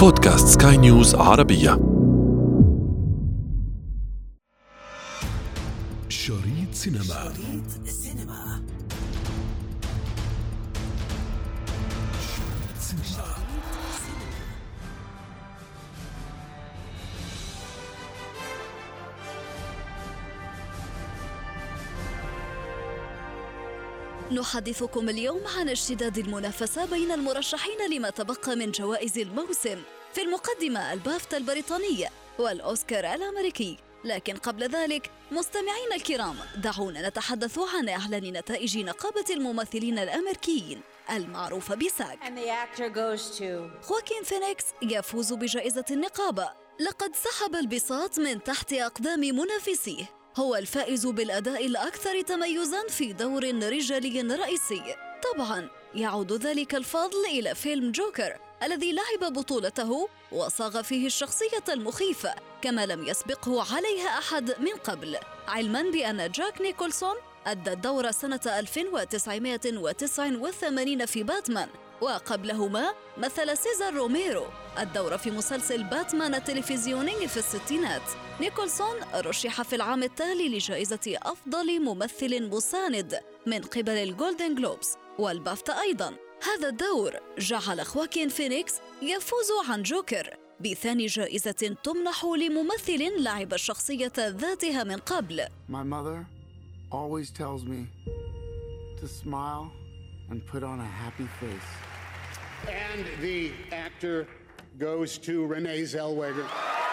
بودكاست سكاي نيوز عربية. شريط سينما. شريط سينما. نحدثكم اليوم عن اشتداد المنافسة بين المرشحين لما تبقى من جوائز الموسم في المقدمة البافتا البريطانية والأوسكار الأمريكي. لكن قبل ذلك مستمعينا الكرام دعونا نتحدث عن إعلان نتائج نقابة الممثلين الأمريكيين المعروفة بساك. خواكين فينيكس يفوز بجائزة النقابة. لقد سحب البساط من تحت أقدام منافسيه. هو الفائز بالأداء الأكثر تميزاً في دور رجالي رئيسي. طبعاً يعود ذلك الفضل إلى فيلم جوكر الذي لعب بطولته وصاغ فيه الشخصية المخيفة كما لم يسبقه عليها أحد من قبل. علما بأن جاك نيكولسون أدى الدور سنة 1989 في باتمان. وقبلهما مثل سيزار روميرو الدور في مسلسل باتمان التلفزيوني في الستينات. نيكولسون رشح في العام التالي لجائزة أفضل ممثل مساند من قبل الجولدن جلوبز والبافتا أيضاً. هذا الدور جعل خواكين فينيكس يفوز عن جوكر بثاني جائزة تمنح لممثل لعب الشخصية ذاتها من قبل. My mother always tells me to smile and put on a happy face. And the actor goes to Renee Zellweger.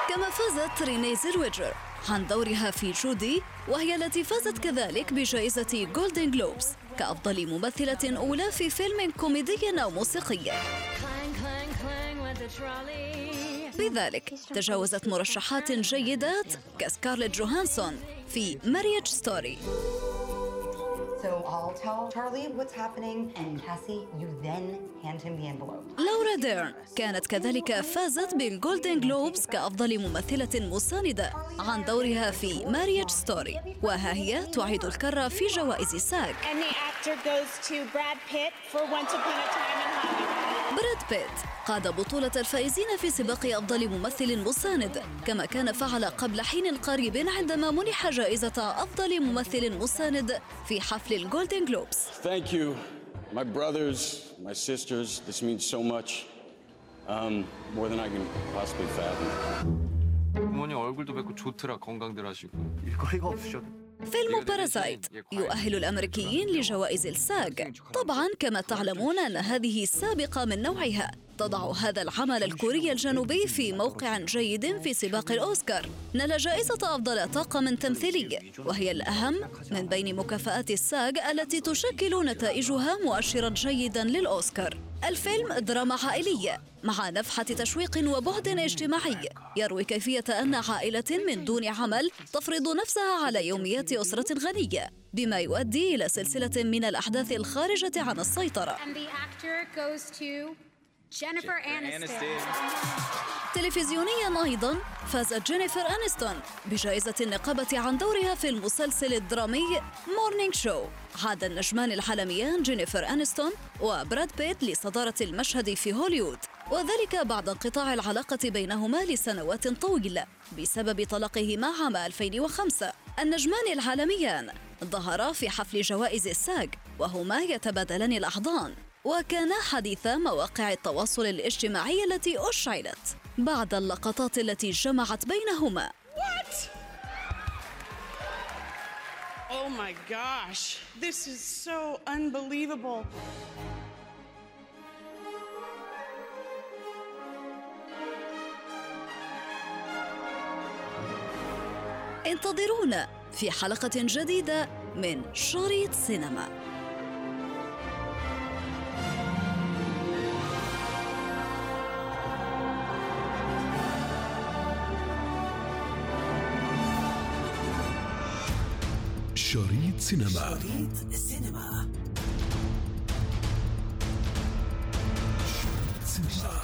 كما فازت ريني زيلويجر عن دورها في جودي وهي التي فازت كذلك بجائزة جولدن جلوبز كأفضل ممثلة أولى في فيلم كوميدي أو موسيقي بذلك تجاوزت مرشحات جيدات كسكارلت جوهانسون في ماريج ستوري So I'll tell Charlie what's happening, and Cassie, you then hand him the envelope. لورا ديرن كانت كذلك فازت بالجولدن جلوبز كأفضل ممثلة مساندة عن دورها في ماريج ستوري وها هي تعيد الكرة في جوائز ساج. And the actor goes to Brad Pitt for Once Upon a Time in Hollywood. براد بيت قاد بطولة الفائزين في سباق أفضل ممثل مساند كما كان فعل قبل حين قريب عندما منح جائزة أفضل ممثل مساند في حفل الجولدن جلوبس Thank you, my brothers, my sisters. This means so much. Um, more than I can possibly fathom. 부모님 얼굴도 뵙고 좋더라 건강들 하시고 일거리가 없으셔도 فيلم باراسايت يؤهل الأمريكيين لجوائز الساج طبعا كما تعلمون أن هذه السابقة من نوعها. تضع هذا العمل الكوري الجنوبي في موقع جيد في سباق الأوسكار. نال جائزة أفضل طاقم تمثيلي وهي الأهم من بين مكافآت الساج التي تشكل نتائجها مؤشرا جيدا للأوسكار. الفيلم دراما عائلية مع نفحة تشويق وبعد اجتماعي. يروي كيفية أن عائلة من دون عمل تفرض نفسها على يوميات أسرة غنية بما يؤدي إلى سلسلة من الأحداث الخارجة عن السيطرة. جينيفر أنستون تلفزيونيا أيضا فازت جينيفر أنستون بجائزة النقابة عن دورها في المسلسل الدرامي مورنينج شو عاد النجمان العالميان جينيفر أنستون وبراد بيت لصدارة المشهد في هوليوود. وذلك بعد انقطاع العلاقة بينهما لسنوات طويلة بسبب طلاقهما عام 2005 النجمان العالميان ظهرا في حفل جوائز الساج وهما يتبادلان الأحضان. وكان حديث مواقع التواصل الاجتماعي التي أشعلت بعد اللقطات التي جمعت بينهما What? Oh my gosh, this is so unbelievable. انتظرونا في حلقة جديدة من شريط سينما شريط سينما. شريط السينما شريط سينما.